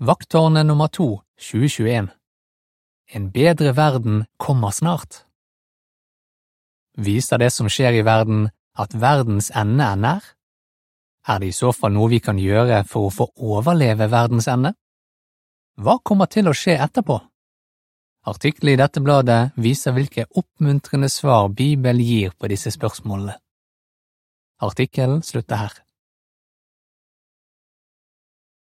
Vakttårnet nummer to 2021 En bedre verden kommer snart. Viser det som skjer i verden at verdens ende er nær? Er det i så fall noe vi kan gjøre for å få overleve verdens ende? Hva kommer til å skje etterpå? Artikkelen i dette bladet viser hvilke oppmuntrende svar Bibelen gir på disse spørsmålene. Artikkelen slutter her.